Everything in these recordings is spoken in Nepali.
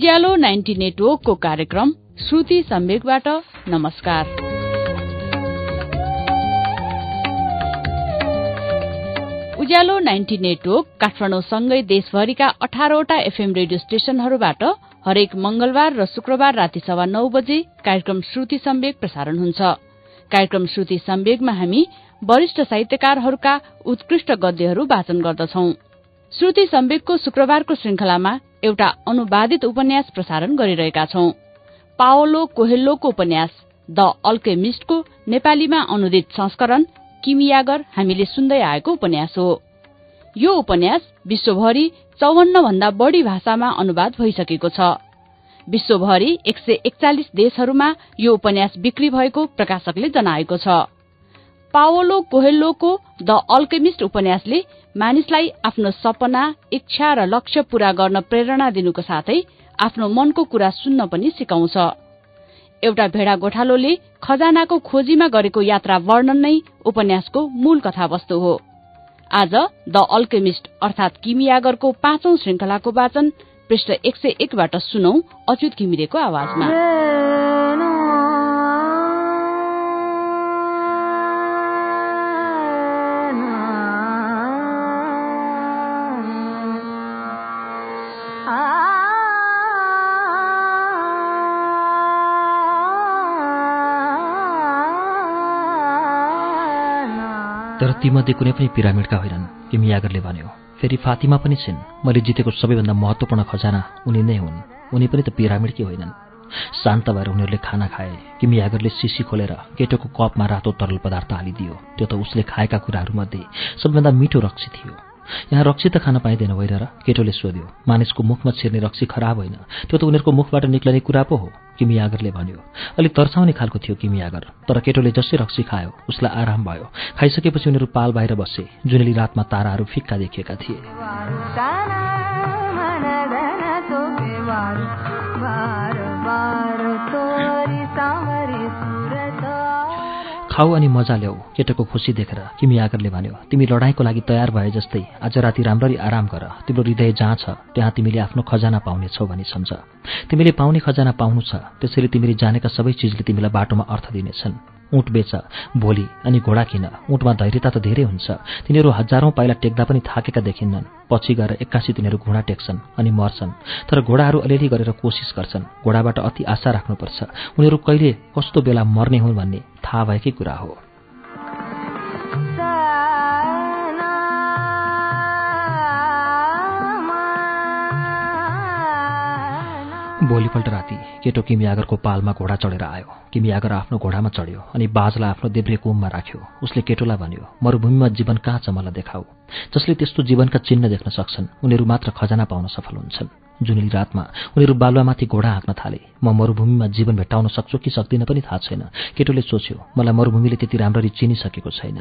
उज्यालो नाइन्टी नेटवर्कको कार्यक्रम श्रुति सम्वेकबाट नमस्कार। उज्यालो नाइन्टी नेटवर्क काठमाडौँसँगै देशभरिका अठारवटा एफएम रेडियो स्टेशनहरूबाट हरेक मंगलबार र शुक्रबार राति सवा नौ बजे कार्यक्रम श्रुति सम्वेक प्रसारण हुन्छ। कार्यक्रम श्रुति सम्वेकमा हामी वरिष्ठ साहित्यकारहरूका उत्कृष्ट गद्यहरू वाचन गर्दछौ। श्रुति सम्वेकको शुक्रबारको श्रृंखलामा एउटा अनुवादित उपन्यास प्रसारण गरिरहेका छौं। पाओलो कोहेल्लोको उपन्यास द अल्केमिस्टको नेपालीमा अनुदित संस्करण किमियागर हामीले सुन्दै आएको उपन्यास हो। यो उपन्यास विश्वभरि चौवन्न भन्दा बढ़ी भाषामा अनुवाद भइसकेको छ। विश्वभरि एक सय एकचालिस देशहरूमा यो उपन्यास बिक्री भएको प्रकाशकले जनाएको छ। पाओलो कोहेल्लोको द अल्केमिस्ट उपन्यासले मानिसलाई आफ्नो सपना इच्छा र लक्ष्य पूरा गर्न प्रेरणा दिनुको साथै आफ्नो मनको कुरा सुन्न पनि सिकाउँछ। एउटा भेडा गोठालोले खजानाको खोजीमा गरेको यात्रा वर्णन नै उपन्यासको मूल कथावस्तु हो। आज द अल्केमिस्ट अर्थात किमियागरको पाँचौं श्रृंखलाको वाचन पृष्ठ एक सय एकबाट सुनौ अच्युत घिमिरेको आवाजमा। तीमध्ये कुनै पनि पिरामिडका होइनन् किमियागरले भन्यो। फेरि फातिमा पनि छिन्। मैले जितेको सबैभन्दा महत्त्वपूर्ण खजाना उनी नै हुन्। उनी पनि त पिरामिडकी होइनन्। शान्त भएर उनीहरूले खाना खाए किमियागरले सिसी खोलेर केटोको कपमा रातो तरल पदार्थ हालिदियो त्यो त उसले खाएका कुराहरूमध्ये सबैभन्दा मिठो रक्सी थियो। यहाँ रक्सी त खान पाइँदैन होइन र। केटोले सोध्यो मानिसको मुखमा छिर्ने रक्सी खराब होइन। त्यो त उनीहरूको मुखबाट निक्लने कुरा पो हो। किमियागरले भन्यो। अलिक तर्साउने खालको थियो किमियागर तर केटोले जसै रक्सी खायो उसलाई आराम भयो। खाइसकेपछि उनीहरू पाल बाहिर बसे जुनेली रातमा ताराहरू फिक्का देखिएका थिए। खाऊ अनि मजा ल्याऊ केटोको खुसी देखेर किमियागरले भन्यो तिमी लडाईँको लागि तयार भए जस्तै आज राति राम्ररी आराम गर तिम्रो हृदय जहाँ छ त्यहाँ तिमीले आफ्नो खजाना पाउनेछौ भनी सम्झ। तिमीले पाउने खजाना पाउनु छ त्यसैले तिमीले जानेका सबै चिजले तिमीलाई बाटोमा अर्थ दिनेछन्। ऊँट बेच भोलि अनि घोडा किन? ऊँटमा धैर्यता त धेरै हुन्छ। तिनीहरू हजारौं पाइला टेक्दा पनि थाकेका देखिन्नन्। पछि गएर एक्कासी तिनीहरू घोडा टेक्छन् अनि मर्छन्। तर घोडाहरू अलिअलि गरेर कोसिस गर्छन्। घोडाबाट अति आशा राख्नुपर्छ। उनीहरू कहिले कस्तो बेला मर्ने हुन् भन्ने थाहा भएकै कुरा हो। भोलिपल्ट राति केटो किमियागरको पालमा घोडा चढेर आयो। किमियागर आफ्नो घोडामा चढ्यो अनि बाजलाई आफ्नो देब्रे कुममा राख्यो। उसले केटोलाई भन्यो मरुभूमिमा जीवन कहाँ छ मलाई देखाऊ? जसले त्यस्तो जीवनका चिन्ह देख्न सक्छन् उनीहरू मात्र खजाना पाउन सफल हुन्छन्। जुनेली रातमा उनीहरू बालुवामाथि घोडा हाँक्न थाले। म मरुभूमिमा जीवन भेट्टाउन सक्छु कि सक्दिनँ पनि थाहा छैन। केटोले सोच्यो मलाई मरुभूमिले त्यति राम्ररी चिनिसकेको छैन।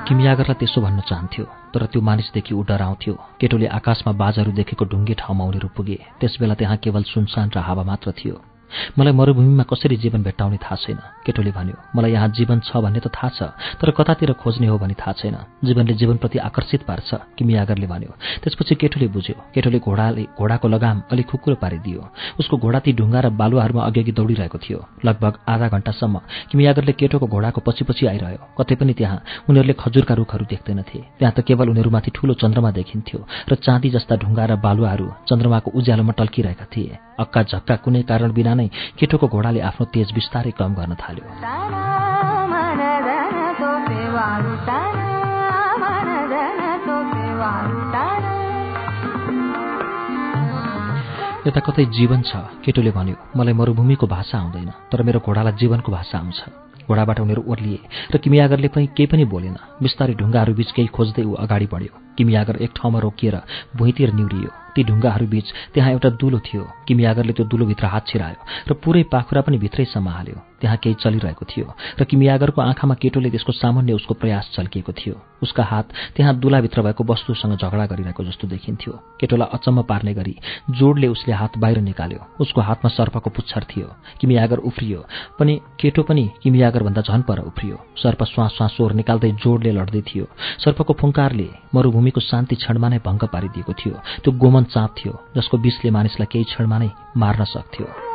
ऊ किमियागरलाई त्यसो भन्न चाहन्थ्यो तर त्यो मानिसदेखि ऊ डराउँथ्यो केटोले आकाशमा बाजहरू देखेको ढुङ्गे ठाउँमा उनीहरू पुगे। त्यसबेला त्यहाँ केवल सुनसान र हावा मात्र थियो। मलाई मरुभूमिमा कसरी जीवन भेट्टाउने थाहा छैन। केटोले भन्यो मलाई यहाँ जीवन छ भन्ने त थाहा छ तर कतातिर खोज्ने हो भने थाहा छैन। जीवनले जीवनप्रति आकर्षित पार्छ किमियागरले भन्यो। त्यसपछि केटोले बुझ्यो केटोले घोडाले घोडाको लगाम अलिक खुकुरो पारिदियो। उसको घोडा ती ढुङ्गा र बालुवाहरूमा अघि दौडिरहेको थियो। लगभग आधा घण्टासम्म किमियागरले केटोको घोडाको पछि पछि आइरह्यो। कतै पनि त्यहाँ उनीहरूले खजुरका रुखहरू देख्दैनथे। त्यहाँ त केवल उनीहरूमाथि ठूलो चन्द्रमा देखिन्थ्यो र चाँदी जस्ता ढुङ्गा र बालुवाहरू चन्द्रमाको उज्यालोमा टल्किरहेका थिए। अक्का झक्का कुनै कारण बिना नै केटोको घोडाले आफ्नो तेज बिस्तारै कम गर्न थाल्यो। यता कतै जीवन छ केटोले भन्यो मलाई मरुभूमिको भाषा आउँदैन तर मेरो घोडालाई जीवनको भाषा आउँछ। घोडाबाट उनीहरू ओर्लिए र किमियागरले पनि केही पनि बोलेन। बिस्तारै ढुङ्गाहरू बीच केही खोज्दै ऊ अगाडि बढ्यो। किमियागर एक ठाउँमा रोकिएर भुइँतिर निहुरियो। ती ढुङ्गाहरू बीच त्यहाँ एउटा दुलो थियो। किमियागरले त्यो दुलोभित्र हात छिरायो र पुरै पाखुरा पनि भित्रैसम्म हाल्यो त्यहाँ केही चलिरहेको थियो र किमियागरको आँखामा केटोले त्यसको सामान्य उसको प्रयास चल्किएको थियो। उसका हात त्यहाँ दुलाभित्र भएको वस्तुसँग झगडा गरिरहेको जस्तो देखिन्थ्यो। केटोलाई अचम्म पार्ने गरी जोडले उसले हात बाहिर निकाल्यो। उसको हातमा सर्पको पुच्छर थियो। किमियागर उफ्रियो। पनि केटो पनि किमियागरभन्दा झन पर उफ्रियो। सर्प श्वास श्वास स्वर निकाल्दै जोडले लड्दै थियो। सर्पको फुङ्कारले मरुभूमिको शान्ति क्षणमा नै भङ्ग पारिदिएको थियो। त्यो गोमन चाप थियो जसको विषले मानिसलाई केही क्षणमा नै मार्न सक्थ्यो।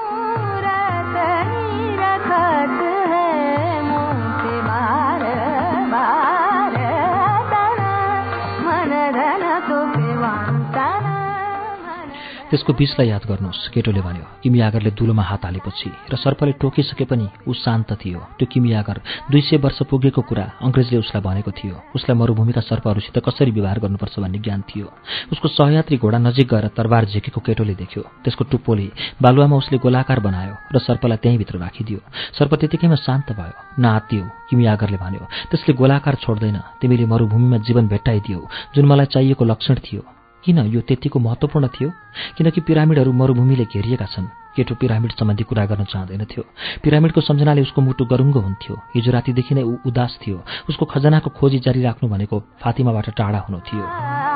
त्यसको विषलाई याद गर्नुहोस्। केटोले भन्यो किमियागरले दुलोमा हात हालेपछि र सर्पले टोकिसके पनि ऊ शान्त थियो। त्यो किमियागर दुई सय वर्ष पुगेको कुरा अङ्ग्रेजले उसलाई भनेको थियो। उसलाई मरुभूमिका सर्पहरूसित कसरी व्यवहार गर्नुपर्छ भन्ने ज्ञान थियो। उसको सहयात्री घोडा नजिक गएर तरबार झिकेको केटोले देख्यो। त्यसको टुप्पोले बालुवामा उसले गोलाकार बनायो र सर्पलाई त्यहीँभित्र राखिदियो। सर्प त्यतिकैमा शान्त भयो। नआत्तियो किमियागरले भन्यो। त्यसले गोलाकार छोड्दैन। तिमीले मरुभूमिमा जीवन भेट्टाइदियो। जुन मलाई चाहिएको लक्षण थियो किन यो त्यतिको महत्त्वपूर्ण थियो? किनकि पिरामिडहरू मरुभूमिले घेरिएका छन्। केटो पिरामिड सम्बन्धी कुरा गर्न चाहँदैनथ्यो। पिरामिडको सम्झनाले उसको मुटु गरुङ्गो हुन्थ्यो। हिजो रातिदेखि नै ऊ उदास थियो। उसको खजनाको खोजी जारी राख्नु भनेको फातिमाबाट टाढा हुनु थियो।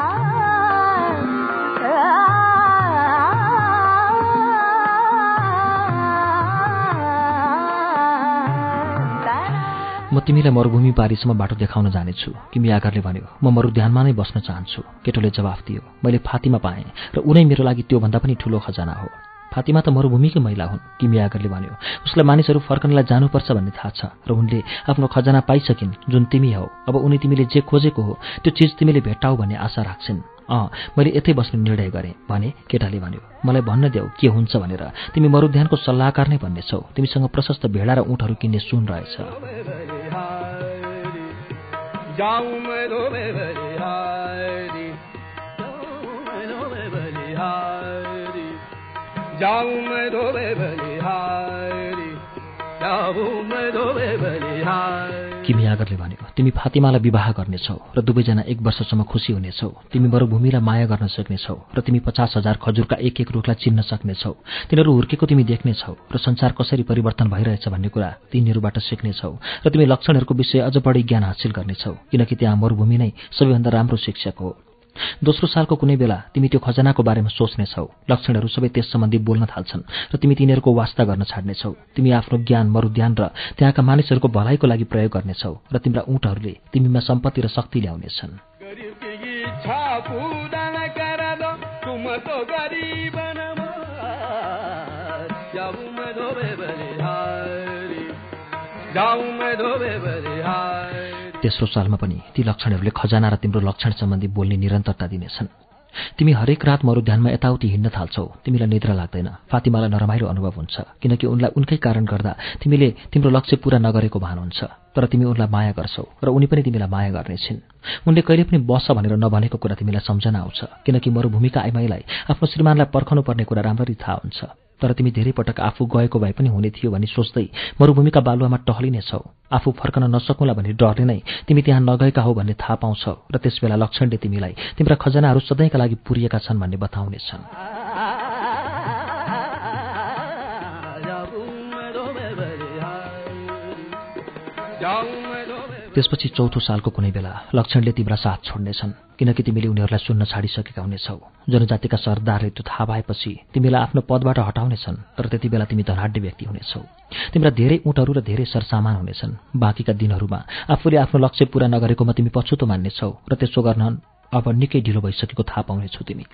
म तिमीलाई मरुभूमि पारीसम्म बाटो देखाउन जानेछु। किमी आकारले भन्यो म मरुध्यानमा नै बस्न चाहन्छु। केटोले जवाफ दियो मैले फातिमा पाएँ र उनै मेरो लागि त्योभन्दा पनि ठुलो खजाना हो। फातिमा त मरुभूमिकै महिला हुन् किमी आगरले भन्यो। उसलाई मानिसहरू फर्कनलाई जानुपर्छ भन्ने थाहा छ र उनले आफ्नो खजाना पाइसकिन् जुन तिमी हौ। अब उनी तिमीले जे खोजेको हो त्यो चिज तिमीले भेट्टाऊ भन्ने आशा राख्छिन्। अँ मैले यतै बस्ने निर्णय गरेँ भने केटाले भन्यो मलाई भन्न देऊ के हुन्छ भनेर। तिमी मरुध्यानको सल्लाहकार नै भन्नेछौ तिमीसँग प्रशस्त भेडा र उँटहरू किन्ने सुन रहेछ। जाऊं मैं धोबे बलिहारी जाऊं मैं धोबे बलिहारी जाऊं मैं धोबे बलिहारी किमी आगरले भन्यो तिमी फातिमालाई विवाह गर्नेछौ र दुवैजना एक वर्षसम्म खुसी हुनेछौ। तिमी मरुभूमिलाई माया गर्न सक्नेछौ र तिमी पचास हजार खजुरका एक एक रुखलाई चिन्न सक्नेछौ। तिनीहरू हुर्केको तिमी देख्नेछौ र संसार कसरी परिवर्तन भइरहेछ भन्ने कुरा तिनीहरूबाट सिक्नेछौ र तिमी लक्षणहरूको विषय अझ बढी ज्ञान हासिल गर्नेछौ किनकि त्यहाँ मरुभूमि नै सबैभन्दा राम्रो शिक्षक हो। दोस्रो सालको कुनै बेला तिमी त्यो खजनाको बारेमा सोच्नेछौ। लक्षणहरू सबै त्यस सम्बन्धी बोल्न थाल्छन् र तिमी तिनीहरूको वास्ता गर्न छाड्नेछौ। तिमी आफ्नो ज्ञान मरुद्यान र त्यहाँका मानिसहरूको भलाइको लागि प्रयोग गर्नेछौ र तिम्रा ऊँटहरूले तिमीमा सम्पत्ति र शक्ति ल्याउनेछन्। तेस्रो सालमा पनि ती लक्षणहरूले खजाना र तिम्रो लक्षण सम्बन्धी बोल्ने निरन्तरता दिनेछन्। तिमी हरेक रात मरुध्यानमा यताउति हिँड्न थाल्छौ। तिमीलाई निद्रा लाग्दैन। फातिमालाई नरमाइलो अनुभव हुन्छ। किनकि उनलाई उनकै कारण गर्दा तिमीले तिम्रो लक्ष्य पूरा नगरेको भान हुन्छ। तर तिमी उनलाई माया गर्छौ र उनी पनि तिमीलाई माया गर्नेछिन्। उनले कहिले पनि बस भनेर नभनेको कुरा तिमीलाई सम्झना आउँछ किनकि मरुभूमिका आइमाईलाई आफ्नो श्रीमानलाई पर्खाउनु पर्ने कुरा राम्ररी थाहा हुन्छ। तर तिमी धेरै पटक आफू गएको भए पनि हुने थियो भनी सोच्दै मरुभूमिका बालुवामा टहलिनेछौ। आफू फर्कन नसकुला भन्ने डरले नै तिमी त्यहाँ नगएका हौ भन्ने थाहा पाउँछौ र त्यसबेला लक्षणले तिमीलाई तिम्रा खजनाहरू सधैँका लागि पुरिएका छन् भन्ने बताउनेछन्। त्यसपछि चौथो सालको कुनै बेला लक्षणले तिम्रा साथ छोड्नेछन् किनकि तिमीले उनीहरूलाई सुन्न छाडिसकेका हुनेछौ। जनजातिका सरदारले त्यो थाहा भएपछि तिमीलाई आफ्नो पदबाट हटाउनेछन् तर त्यति बेला तिमी धनाढ्य व्यक्ति हुनेछौ। तिम्रा धेरै उँटहरू र धेरै सरसामान हुनेछन्। बाँकीका दिनहरूमा आफूले आफ्नो लक्ष्य पूरा नगरेकोमा तिमी पछुतो मान्नेछौ र त्यसो गर्न अब निकै ढिलो भइसकेको थाहा पाउनेछौ तिमी।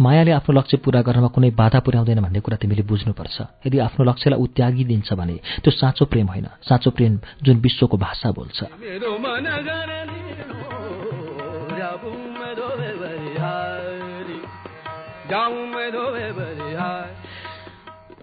मायाले आफ्नो लक्ष्य पूरा गर्नमा कुनै बाधा पुर्याउँदैन भन्ने कुरा तिमीले बुझ्नुपर्छ। यदि आफ्नो लक्ष्यलाई ऊ त्यागिदिन्छ भने त्यो साँचो प्रेम होइन। साँचो प्रेम जुन विश्वको भाषा बोल्छ।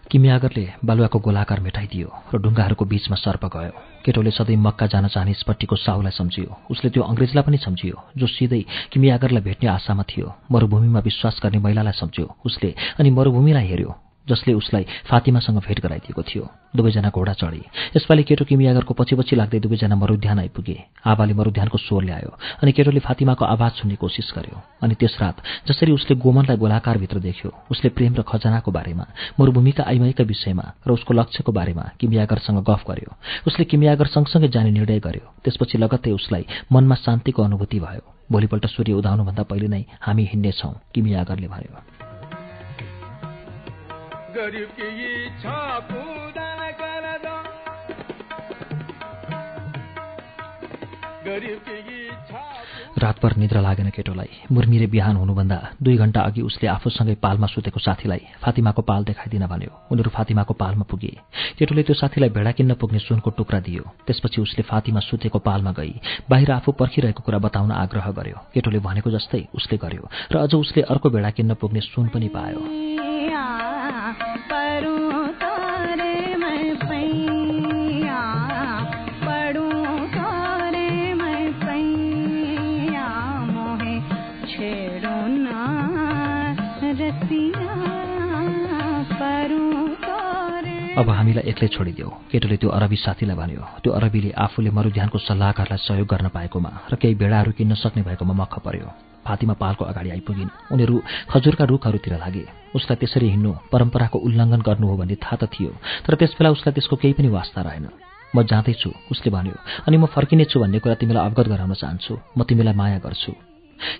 किमियागरले बालुवाको गोलाकार मेटाइदियो र ढुङ्गाहरूको बीचमा सर्प गयो। केटोले सधैँ मक्का जान चाहने स्पट्टीको साउलाई सम्झियो। उसले त्यो अङ्ग्रेजलाई पनि सम्झियो जो सिधै किमियागरलाई भेट्ने आशामा थियो। मरुभूमिमा विश्वास गर्ने महिलालाई सम्झ्यो। उसले अनि मरुभूमिलाई हेऱ्यो। जसले उसलाई फातिमासँग भेट गराइदिएको थियो। दुवैजना घोडा चढे। यसपालि केटो किमियागरको पछि पछि लाग्दै दुवैजना मरुध्यान आइपुगे। आबाले मरुध्यानको स्वर ल्यायो अनि केटोले फातिमाको आवाज सुन्ने कोसिस गर्यो। अनि त्यस रात जसरी उसले गोमनलाई गोलाकारभित्र देख्यो उसले प्रेम र खजनाको बारेमा मरुभूमिका आइमाईका विषयमा र उसको लक्ष्यको बारेमा किमियागरसँग गफ गर्यो। उसले किमियागर सँगसँगै जाने निर्णय गर्यो। त्यसपछि लगत्तै उसलाई मनमा शान्तिको अनुभूति भयो। भोलिपल्ट सूर्य उदाउनुभन्दा पहिले नै हामी हिँड्नेछौँ किमियागरले भन्यो। रातभर निद्रा लागेन केटोलाई। मुर्मिरे बिहान हुनुभन्दा दुई घण्टा अघि उसले आफूसँगै पालमा सुतेको साथीलाई फातिमाको पाल देखाइदिन भन्यो। उनीहरू फातिमाको पालमा पुगे। केटोले त्यो साथीलाई भेडा किन्न पुग्ने सुनको टुक्रा दियो। त्यसपछि उसले फातिमा सुतेको पालमा गई। बाहिर आफू पर्खिरहेको कुरा बताउन आग्रह गर्यो। केटोले भनेको जस्तै उसले गर्यो। र अझ उसले अर्को भेडा किन्न पुग्ने सुन पनि पायो। अब हामीलाई एक्लै छोडिदेऊ केटोले त्यो अरबी साथीलाई भन्यो त्यो अरबीले आफूले मरुध्यानको सल्लाहकारलाई सहयोग गर्न पाएकोमा र केही भेडाहरू किन्न सक्ने भएकोमा मख पर्यो। फातिमा पालको अगाडि आइपुगिन्। उनीहरू खजुरका रुखहरूतिर लागे। उसलाई त्यसरी हिँड्नु परम्पराको उल्लङ्घन गर्नु हो भन्ने थाहा त थियो तर त्यसबेला उसलाई त्यसको केही पनि वास्ता रहेन। म जाँदैछु उसले भन्यो। अनि म फर्किनेछु भन्ने कुरा तिमीलाई अवगत गराउन चाहन्छु। म तिमीलाई माया गर्छु।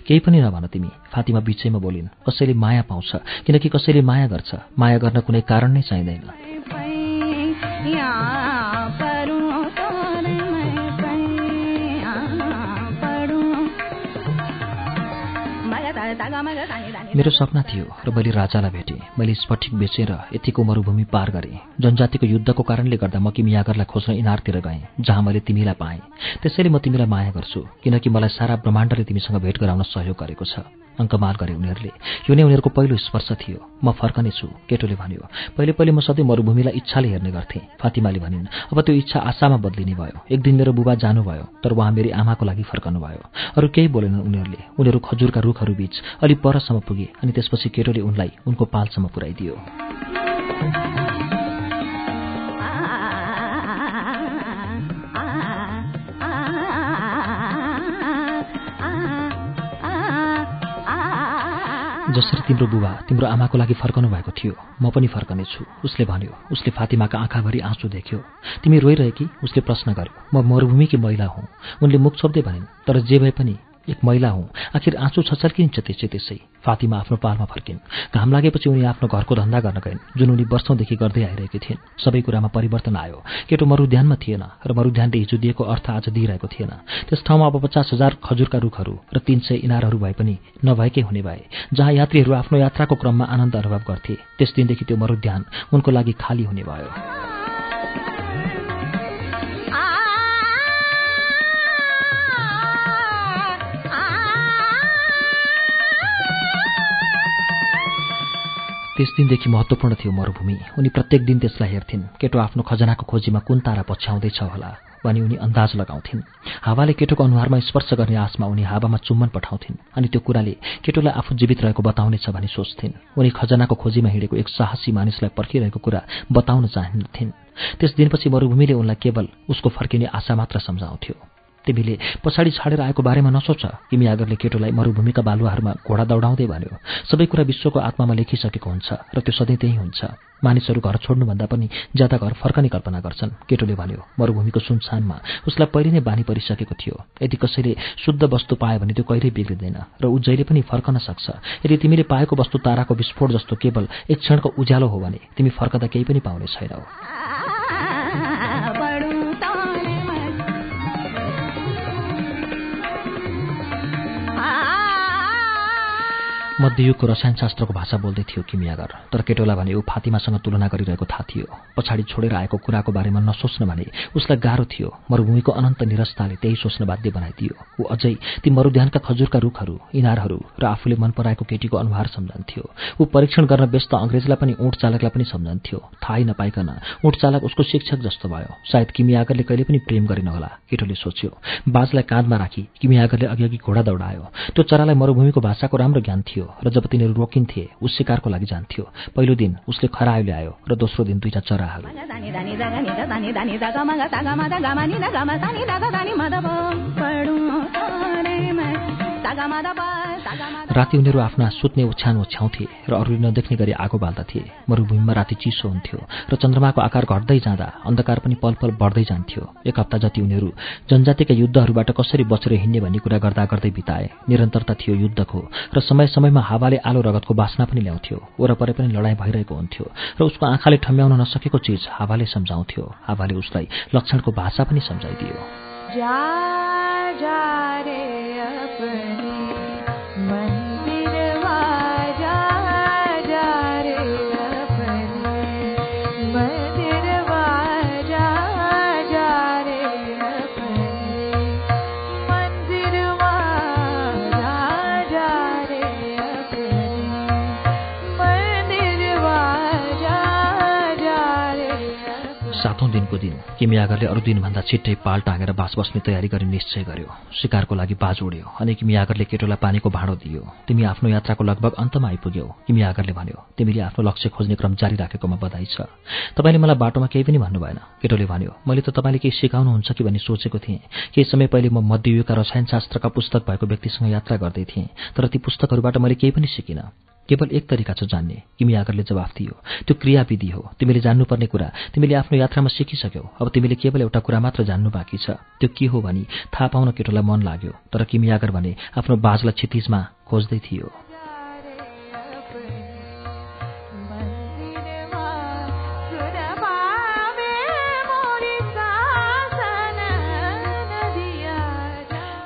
केही पनि नभन तिमी फातिमा बिचैमा बोलिन् कसैले माया पाउँछ? किनकि कसैले माया गर्छ? माया गर्न कुनै कारण नै चाहिँदैन। 你好 मेरो सपना थियो र मैले राजालाई भेटेँ। मैले स्फटिक बेचेर यतिको मरुभूमि पार गरेँ। जनजातिको युद्धको कारणले गर्दा म किमियागरलाई खोज्न इनारतिर गएँ जहाँ मैले तिमीलाई पाएँ। त्यसैले म तिमीलाई माया गर्छु किनकि मलाई सारा ब्रह्माण्डले तिमीसँग भेट गराउन सहयोग गरेको छ अङ्कमाल गरे उनीहरूले। यो नै उनीहरूको पहिलो स्पर्श थियो। म फर्कनेछु केटोले भन्यो। पहिले पहिले म सधैँ मरुभूमिलाई इच्छाले हेर्ने गर्थेँ फातिमाले भनिन्। अब त्यो इच्छा आशामा बदलिने भयो। एक दिन मेरो बुबा जानुभयो तर उहाँ मेरी आमाको लागि फर्कनु भयो अरू केही बोलेनन् उनीहरूले। उनीहरू खजुरका रुखहरू बीच अलि परसम्म पुगे अनि त्यसपछि केटोले उनलाई उनको पालसम्म पुर्याइदियो जसरी तिम्रो बुबा तिम्रो आमाको लागि फर्कनु भएको थियो म पनि फर्कनेछु उसले भन्यो। उसले फातिमाका आँखाभरि आँसु देख्यो। तिमी रोइरहेकी उसले प्रश्न गर्यो म मरुभूमिकी महिला हुँ। उनले मुख छोप्दै भनिन् तर जे भए पनि एक महिला हुँ। आखिर आँसु छचर्किन्छ त्यसै त्यसै। फातिमा आफ्नो पालमा फर्किन्। घाम लागेपछि उनी आफ्नो घरको धन्दा गर्न गइन् जुन उनी वर्षौँदेखि गर्दै आइरहेकी थिइन्। सबै कुरामा परिवर्तन आयो। केटो मरुध्यानमा थिएन र मरुध्यानले हिजो दिएको अर्थ आज दिइरहेको थिएन। त्यस ठाउँमा अब पचास हजार खजुरका रुखहरू र तीन सय इनारहरू भए पनि नभएकै हुने भए जहाँ यात्रीहरू आफ्नो यात्राको क्रममा आनन्द अनुभव गर्थे। त्यस दिनदेखि त्यो मरुध्यान उनको लागि खाली हुने भयो। त्यस दिनदेखि महत्त्वपूर्ण थियो मरुभूमि। उनी प्रत्येक दिन त्यसलाई हेर्थिन्। केटो आफ्नो खजनाको खोजीमा कुन तारा पछ्याउँदैछ होला भनी उनी अन्दाज लगाउँथिन्। हावाले केटोको अनुहारमा स्पर्श गर्ने आशमा उनी हावामा चुम्बन पठाउँथिन् अनि त्यो कुराले केटोलाई आफू जीवित रहेको बताउनेछ भनी सोच्थिन्। उनी खजनाको खोजीमा हिँडेको एक साहसी मानिसलाई पर्खिरहेको कुरा बताउन चाहन्थिन्। त्यस दिनपछि मरुभूमिले उनलाई केवल उसको फर्किने आशा मात्र सम्झाउँथ्यो। तिमीले पछाडि छाडेर आएको बारेमा नसोच किमियागरले केटोलाई मरुभूमिका बालुवाहरूमा घोडा दौडाउँदै भन्यो सबै कुरा विश्वको आत्मामा लेखिसकेको हुन्छ र त्यो सधैँ त्यही हुन्छ। मानिसहरू घर छोड्नुभन्दा पनि ज्यादा घर फर्कने कल्पना गर्छन्। केटोले भन्यो मरुभूमिको सुनसानमा उसलाई पहिले नै बानी परिसकेको थियो। यदि कसैले शुद्ध वस्तु पायो भने त्यो कहिल्यै बिग्रिँदैन र ऊ जहिले पनि फर्कन सक्छ। यदि तिमीले पाएको वस्तु ताराको विस्फोट जस्तो केवल एक क्षणको उज्यालो हो भने तिमी फर्कदा केही पनि पाउने छैनौ। मध्ययुगको रसायनशास्त्रको भाषा बोल्दै थियो किमियागर। तर केटोला भने ऊ फातिमासँग तुलना गरिरहेको थाहा थियो। पछाडि छोडेर आएको कुराको बारेमा नसोच्न भने उसलाई गाह्रो थियो। मरुभूमिको अनन्त निरस्ताले त्यही सोच्न बाध्य बनाइदियो। ऊ अझै ती मरुध्यानका खजुरका रुखहरू इनारहरू र आफूले मन पराएको केटीको अनुहार सम्झन्थ्यो। ऊ परीक्षण गर्न व्यस्त अङ्ग्रेजलाई पनि ऊँट चालकलाई पनि सम्झन्थ्यो। थाहै नपाइकन ऊँट चालक उसको शिक्षक जस्तो भयो। सायद किमियागरले कहिले पनि प्रेम गरेन होला। केटोले सोच्यो। बाजलाई काँधमा राखी किमियागरले अघि अघि घोडा दौडायो। त्यो चरालाई मरुभूमिको भाषाको राम्रो ज्ञान थियो। र जब तिनीहरू रोकिन्थे ऊ शिकारको लागि जान्थ्यो। पहिलो दिन उसले खरायो ल्यायो र दोस्रो दिन दुईटा चराहरू। राति उनीहरू आफ्ना सुत्ने ओछ्यान ओछ्याउँथे र अरूले नदेख्ने गरी आगो बाल्दथे मरुभूमिमा राति चिसो हुन्थ्यो र चन्द्रमाको आकार घट्दै जाँदा अन्धकार पनि पल पल बढ्दै जान्थ्यो। एक हप्ता जति उनीहरू जनजातिका युद्धहरूबाट कसरी बचेर हिँड्ने भन्ने कुरा गर्दा गर्दै बिताए निरन्तरता थियो युद्धको र समय समयमा हावाले आलो रगतको बासना पनि ल्याउँथ्यो। वरपरे पनि लडाईँ भइरहेको हुन्थ्यो र उसको आँखाले ठम्ब्याउन नसकेको चिज हावाले सम्झाउँथ्यो। हावाले उसलाई लक्षणको भाषा पनि सम्झाइदियो। सातौं दिनको दिन किमियागरले अरू दिनभन्दा छिट्टै पाल टाँगेर बास बस्ने तयारी गर्ने निश्चय गर्यो। शिकारको लागि बाज उड्यो अनि किमियागरले केटोलाई पानीको भाँडो दियो। तिमी आफ्नो यात्राको लगभग अन्तमा आइपुग्यौ किमियागरले भन्यो। तिमीले आफ्नो लक्ष्य खोज्ने क्रम जारी राखेकोमा बधाई छ। तपाईँले मलाई बाटोमा केही पनि भन्नु भएन केटोले भन्यो। मैले त तपाईँले केही सिकाउनुहुन्छ कि भन्ने सोचेको थिएँ। केही समय पहिले म मध्ययुगका रसायनशास्त्रका पुस्तक भएको व्यक्तिसँग यात्रा गर्दै थिएँ तर ती पुस्तकहरूबाट मैले केही पनि सिकिनँ। केवल एक तरिका छ जान्ने। किमी जवाफ दियो त्यो क्रियाविधि हो। तिमीले जान्नुपर्ने कुरा तिमीले आफ्नो यात्रामा सिकिसक्यौ। अब तिमीले केवल एउटा कुरा मात्र जान्नु बाँकी छ। त्यो के हो भनी थाहा पाउन केटोलाई मन लाग्यो। तर किमी भने आफ्नो बाजलाई क्षितिजमा खोज्दै थियो।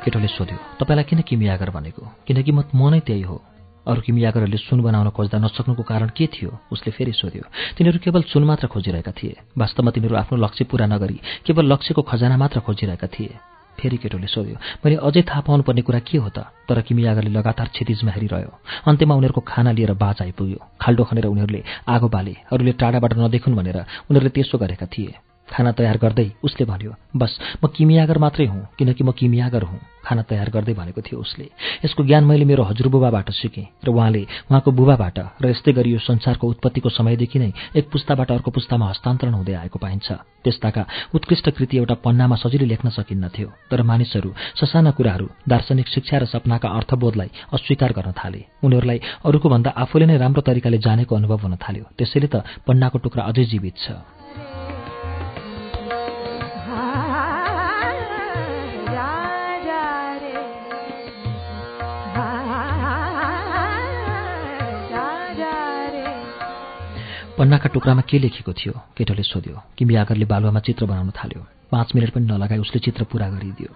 केटोले सोध्यो तपाईँलाई किन किमी आगर भनेको? किनकि म नै त्यही हो। अरू किमियागरहरूले सुन बनाउन खोज्दा नसक्नुको कारण के थियो? उसले फेरि सोध्यो। तिनीहरू केवल सुन मात्र खोजिरहेका थिए। वास्तवमा तिनीहरू आफ्नो लक्ष्य पूरा नगरी केवल लक्ष्यको खजाना मात्र खोजिरहेका थिए। फेरि केटोले सोध्यो मैले अझै थाहा पाउनुपर्ने कुरा के हो त? तर किमियागरले लगातार क्षितिजमा हेरिरह्यो। अन्त्यमा उनीहरूको खाना लिएर बाज आइपुग्यो। खाल्डो खनेर उनीहरूले आगो बाले अरूले टाढाबाट नदेखुन् भनेर उनीहरूले त्यसो गरेका थिए। खाना तयार गर्दै उसले भन्यो बस म किमियागर मात्रै हुँ किनकि म किमियागर हुँ खाना तयार गर्दै भनेको थियो उसले। यसको ज्ञान मैले मेरो हजुरबुबाबाट सिकेँ र उहाँले उहाँको बुबाबाट र यस्तै गरी यो संसारको उत्पत्तिको समयदेखि नै एक पुस्ताबाट अर्को पुस्तामा हस्तान्तरण हुँदै आएको पाइन्छ। त्यस्ताका उत्कृष्ट कृति एउटा पन्नामा सजिलै लेख्न सकिन्नथ्यो तर मानिसहरू ससाना कुराहरू दार्शनिक शिक्षा र सपनाका अर्थबोधलाई अस्वीकार गर्न थाले। उनीहरूलाई अरूको भन्दा आफूले नै राम्रो तरिकाले जानेको अनुभव हुन थाल्यो। त्यसैले त पन्नाको टुक्रा अझै जीवित छ। पन्नाका टुक्रामा के लेखेको थियो? केटोले सोध्यो। किमी आगरले बालुवामा चित्र बनाउन थाल्यो। पाँच मिनट पनि नलगाई उसले चित्र पूरा गरिदियो।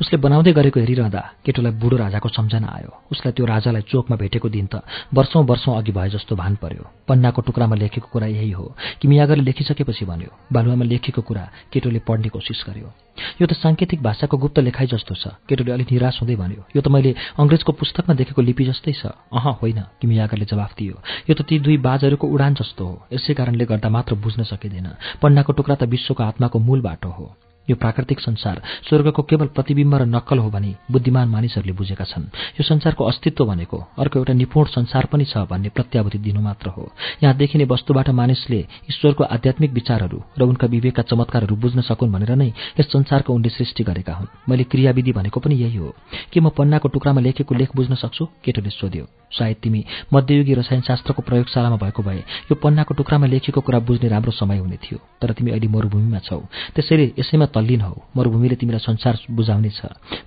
उसले बनाउँदै गरेको हेरिरहँदा केटोलाई बुढो राजाको सम्झना आयो। उसलाई त्यो राजालाई चोकमा भेटेको दिन त वर्षौं वर्षौं अघि भए जस्तो भान पर्यो। पन्नाको टुक्रामा लेखेको कुरा यही हो। कि मियागरले लेखिसकेपछि भन्यो बालुवामा लेखेको कुरा केटोले पढ्ने कोसिस गर्यो। यो त साङ्केतिक भाषाको गुप्त लेखाइ जस्तो छ। केटोले अलिक निराश हुँदै भन्यो यो त मैले अङ्ग्रेजको पुस्तकमा देखेको लिपि जस्तै छ। अह होइन किमियागरले जवाफ दियो। यो त ती दुई बाजहरूको उडान जस्तो हो। यसै कारणले गर्दा मात्र बुझ्न सकिँदैन। पन्नाको टुक्रा त विश्वको आत्माको मूल बाटो हो। यो प्राकृतिक संसार स्वर्गको केवल प्रतिबिम्ब र नक्कल हो भने बुद्धिमान मानिसहरूले बुझेका छन्। यो संसारको अस्तित्व भनेको अर्को एउटा निपुण संसार पनि छ भन्ने प्रत्याभूति दिनु मात्र हो। यहाँ देखिने वस्तुबाट मानिसले ईश्वरको आध्यात्मिक विचारहरू र उनका विवेकका चमत्कारहरू बुझ्न सकुन् भनेर नै यस संसारको उनले सृष्टि गरेका हुन्। मैले क्रियाविधि भनेको पनि यही हो। के म पन्नाको टुक्रामा लेखेको लेख बुझ्न सक्छु? केटोले सोध्यो। सायद तिमी मध्ययुगी रसायनशास्त्रको प्रयोगशालामा भएको भए यो पन्नाको टुक्रामा लेखेको कुरा बुझ्ने राम्रो समय हुने थियो तर तिमी अहिले मरूभूमिमा छौ। त्यसैले यसैमा तल्लीन हौ। मरूभूमिले तिमीलाई संसार बुझाउने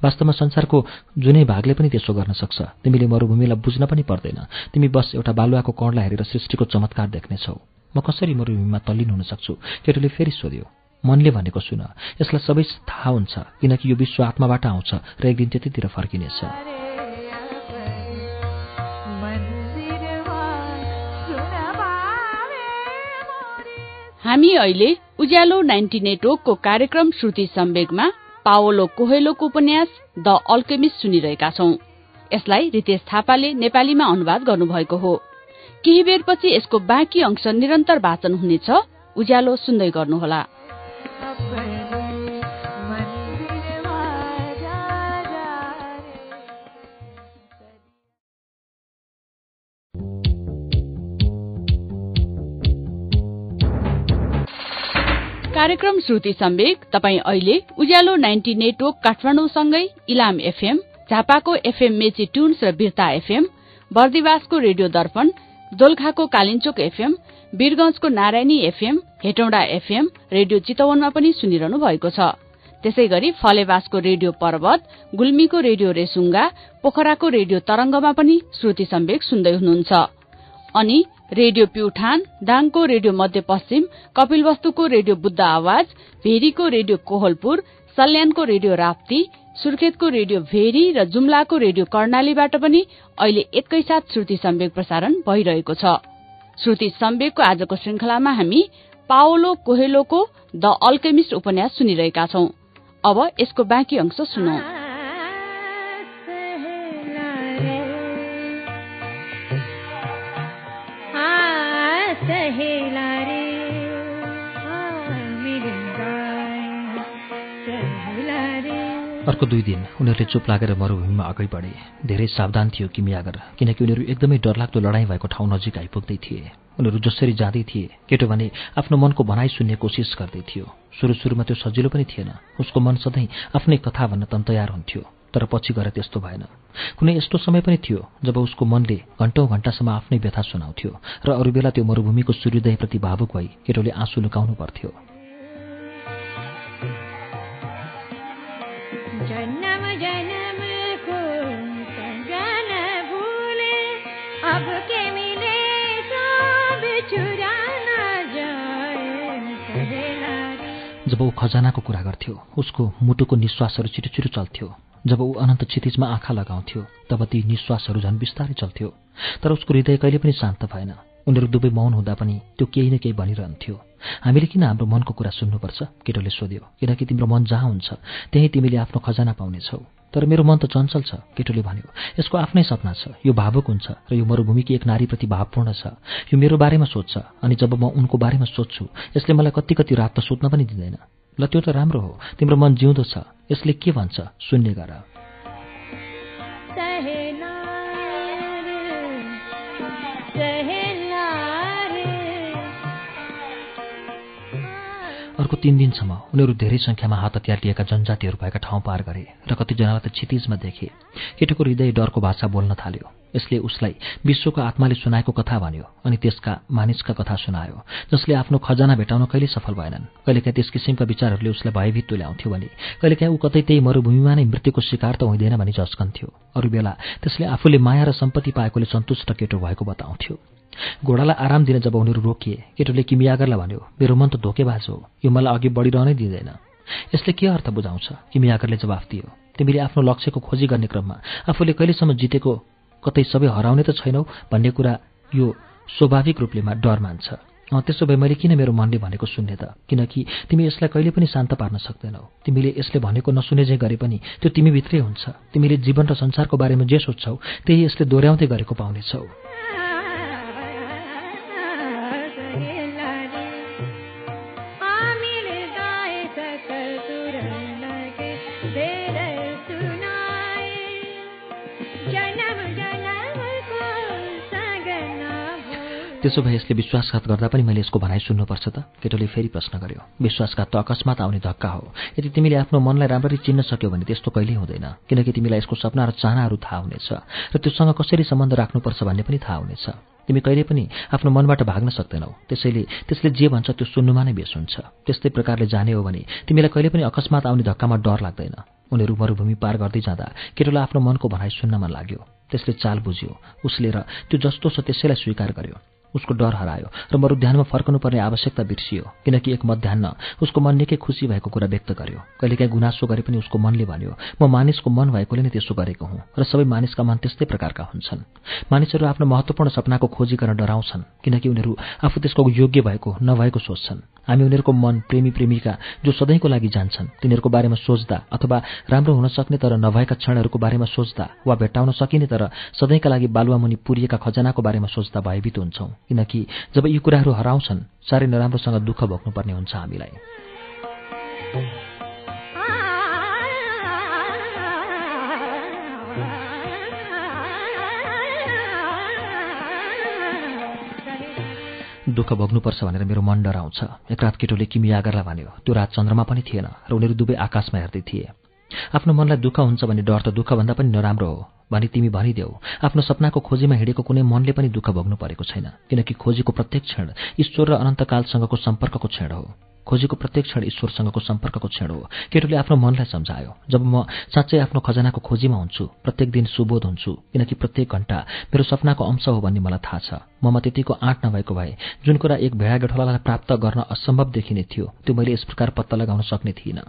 वास्तवमा संसारको जुनै भागले पनि त्यसो गर्न सक्छ। तिमीले मरूभूमिलाई बुझ्न पनि पर्दैन। तिमी बस एउटा बालुवाको कणलाई हेरेर सृष्टिको चमत्कार देख्नेछौ। म कसरी मरूभूमिमा तल्लीन हुन सक्छु? केटोले फेरि सोध्यो। मनले भनेको सुन। यसलाई सबै थाहा हुन्छ किनकि यो विश्व आत्माबाट आउँछ र एक दिन त्यतितिर फर्किनेछ। हामी अहिले उज्यालो नाइन्टी नेटवर्कको कार्यक्रम श्रुति सम्वेगमा पावलो कोहेलोको उपन्यास द अल्केमिस्ट सुनिरहेका छौं। यसलाई रितेश थापाले नेपालीमा अनुवाद गर्नुभएको हो। केही बेरपछि यसको बाँकी अंश निरन्तर वाचन हुनेछ। उज्यालो सुन्दै गर्नुहोला। कार्यक्रम श्रुति सम्वेक तपाईँ अहिले उज्यालो नाइन्टी नेटवर्क काठमाडौँसँगै इलाम एफएम झापाको एफएम मेची ट्युन्स र बिर्ता एफएम बर्दिवासको रेडियो दर्पण दोलखाको Kalinchowk FM वीरगंजको Narayani FM Hetauda FM radio चितवनमा पनि सुनिरहनु भएको छ। त्यसै गरी फलेवासको रेडियो पर्वत गुल्मीको रेडियो रेसुङ्गा पोखराको रेडियो तरंगमा पनि श्रुति सम्वेक सुन्दै हुनुहुन्छ। अनि रेडियो प्युठान दाङको रेडियो मध्यपश्चिम कपिलवस्तुको रेडियो बुद्ध आवाज भेरीको रेडियो कोहलपुर सल्यानको रेडियो राप्ती सुर्खेतको रेडियो भेरी र जुम्लाको रेडियो कर्णालीबाट पनि अहिले एकैसाथ श्रुति सम्वेक प्रसारण भइरहेको छ। श्रुति सम्वेकको आजको श्रृंखलामा हामी पाओलो कोहेलोको द अल्केमिस्ट उपन्यास सुनिरहेका छौं। अब यसको बाँकी अंश सुनौ। अर्को दुई दिन उनीहरूले चुप लागेर मरूभूमिमा अगाडि बढे। धेरै सावधान थियो किमियागर किनकि उनीहरू एकदमै डरलाग्दो लडाईँ भएको ठाउँ नजिक आइपुग्दै थिए। उनीहरू जसरी जाँदै थिए केटो भने आफ्नो मनको भनाइ सुन्ने कोसिस गर्दै थियो। सुरु सुरुमा त्यो सजिलो पनि थिएन। उसको मन सधैँ आफ्नै कथा भन्न तन तयार हुन्थ्यो तर पछि गएर त्यस्तो भएन। कुनै यस्तो समय पनि थियो जब उसको मनले घन्टौँ घण्टासम्म आफ्नै व्यथा सुनाउँथ्यो र अरू बेला त्यो मरूभूमिको सूर्योदयप्रति भावुक भई केटोले आँसु लुकाउनु पर्थ्यो। जब ऊ खजानाको कुरा गर्थ्यो उसको मुटुको निश्वासहरू छिटो छिटो चल्थ्यो। जब ऊ अनन्त क्षितिजमा आँखा लगाउँथ्यो तब ती निश्वासहरू झन् बिस्तारै चल्थ्यो। तर उसको हृदय कहिले पनि शान्त भएन। उनीहरू दुवै मौन हुँदा पनि त्यो केही न केही भनिरहन्थ्यो। हामीले किन हाम्रो मनको कुरा सुन्नुपर्छ? केटोले सोध्यो। किनकि तिम्रो मन जहाँ हुन्छ त्यहीँ तिमीले आफ्नो खजाना पाउनेछौ तर मेरो मन त चञ्चल छ केटोले भन्यो। यसको आफ्नै सपना छ। यो भावुक हुन्छ र यो मरूभूमिकी एक नारीप्रति भावपूर्ण छ। यो मेरो बारेमा सोध्छ अनि जब म उनको बारेमा सोध्छु यसले मलाई कति कति रात त सोध्न पनि दिँदैन। ल त्यो त राम्रो हो। तिम्रो मन जिउँदो छ। यसले के भन्छ? सुन्ने गर। तीन दिनसम्म उनीहरू धेरै संख्यामा हात हतियार लिएका जनजातिहरू भएका ठाउँ पार गरे र कतिजनालाई त क्षितिजमा देखे। केटोको हृदय डरको भाषा बोल्न थाल्यो। यसले उसलाई विश्वको आत्माले सुनाएको कथा भन्यो अनि त्यसका मानिसका कथा सुनायो जसले आफ्नो खजाना भेटाउन कहिले सफल भएनन्। कहिलेकाहीँ त्यस किसिमका विचारहरूले उसलाई भयभीत तुल्याउँथ्यो भने कहिलेकाहीँ ऊ कतै त्यही मरूभूमिमा नै मृत्युको शिकार त हुँदैन भनी झस्कन्थ्यो अरू बेला त्यसले आफूले माया र सम्पत्ति पाएकोले सन्तुष्ट केटो भएको बताउँथ्यो। घोडालाई आराम दिन जब उनीहरू रोकिए केटोले किमियागरलाई भन्यो मेरो मन त धोकेबाज हो यो मलाई अघि बढिरहनै दिँदैन। यसले के अर्थ बुझाउँछ? किमियागरले जवाफ दियो तिमीले आफ्नो लक्ष्यको खोजी गर्ने क्रममा आफूले कहिलेसम्म जितेको कतै सबै हराउने त छैनौ भन्ने कुरा यो स्वाभाविक रूपले डर मान्छ। त्यसो भए मैले किन मेरो मनले भनेको सुन्ने त? किनकि तिमी यसलाई कहिले पनि शान्त पार्न सक्दैनौ। तिमीले यसले भनेको नसुने जे गरे पनि त्यो तिमीभित्रै हुन्छ। तिमीले जीवन र संसारको बारेमा जे सोध्छौ त्यही यसले दोहोऱ्याउँदै गरेको पाउनेछौ। त्यसो भए यसले विश्वासघात गर्दा पनि मैले यसको भनाइ सुन्नुपर्छ त। केटोले फेरि प्रश्न गर्यो विश्वासघात त अकस्मात आउने धक्का हो। यदि तिमीले आफ्नो मनलाई राम्ररी चिन्न सक्यौ भने त्यस्तो कहिल्यै हुँदैन किनकि तिमीलाई यसको सपना र चाहनाहरू थाहा हुनेछ र त्योसँग कसरी सम्बन्ध राख्नुपर्छ भन्ने पनि थाहा हुनेछ। तिमी कहिले पनि आफ्नो मनबाट भाग्न सक्दैनौ। त्यसैले त्यसले जे भन्छ त्यो सुन्नुमा नै बेस हुन्छ। त्यस्तै प्रकारले जाने हो भने तिमीलाई कहिले पनि अकस्मात आउने धक्कामा डर लाग्दैन। उनीहरू मरूभूमि पार गर्दै जाँदा केटोलाई आफ्नो मनको भनाइ सुन्न मन लाग्यो। त्यसले चाल बुझ्यो उसले र त्यो जस्तो छ त्यसैलाई स्वीकार गर्यो। उसको डर हरायो र मरुध्यानमा फर्कनुपर्ने आवश्यकता बिर्सियो किनकि एक मध्यान्न उसको मन निकै खुसी भएको कुरा व्यक्त गर्यो। कहिलेकाहीँ गुनासो गरे पनि उसको मनले भन्यो म मानिसको मन भएकोले नै त्यसो गरेको हुँ र सबै मानिसका मन त्यस्तै प्रकारका हुन्छन्। मानिसहरू आफ्नो महत्वपूर्ण सपनाको खोजी गर्न डराउँछन् किनकि उनीहरू आफू त्यसको योग्य भएको नभएको सोच्छन्। हामी उनीहरूको मन प्रेमी प्रेमिका जो सधैँको लागि जान्छन् तिनीहरूको बारेमा सोच्दा अथवा राम्रो हुन सक्ने तर नभएका क्षणहरूको बारेमा सोच्दा वा भेट्टाउन सकिने तर सधैँका लागि बालुवामुनि पुरिएका खजनाको बारेमा सोच्दा भयभीत हुन्छौँ। किनकि जब यी कुराहरू हराउँछन् साह्रै नराम्रोसँग दुःख भोग्नुपर्ने हुन्छ हामीलाई। दुःख भोग्नुपर्छ भनेर मेरो मन डराउँछ। एक रात केटोले किमियागरलाई भन्यो त्यो रात चन्द्रमा पनि थिएन र उनीहरू दुवै आकाशमा हेर्दै थिए। आफ्नो मनलाई दुःख हुन्छ भने डर त दुःखभन्दा पनि नराम्रो हो। भने तिमी भनिदेऊ आफ्नो सपनाको खोजीमा हिँडेको कुनै मनले पनि दुःख भोग्नु परेको छैन। किनकि खोजीको प्रत्येक क्षण ईश्वर र अनन्तकालसँगको सम्पर्कको क्षण हो। खोजीको प्रत्येक क्षण ईश्वरसँगको सम्पर्कको क्षण हो। केटोले आफ्नो मनलाई सम्झायो। जब म साँच्चै आफ्नो खजनाको खोजीमा हुन्छु प्रत्येक दिन सुबोध हुन्छु किनकि प्रत्येक घण्टा मेरो सपनाको अंश हो भन्ने मलाई थाहा छ। ममा त्यतिको आँट नभएको भए जुन कुरा एक भेडा गठोलालाई प्राप्त गर्न असम्भव देखिने थियो त्यो मैले यस प्रकार पत्ता लगाउन सक्ने थिइनँ।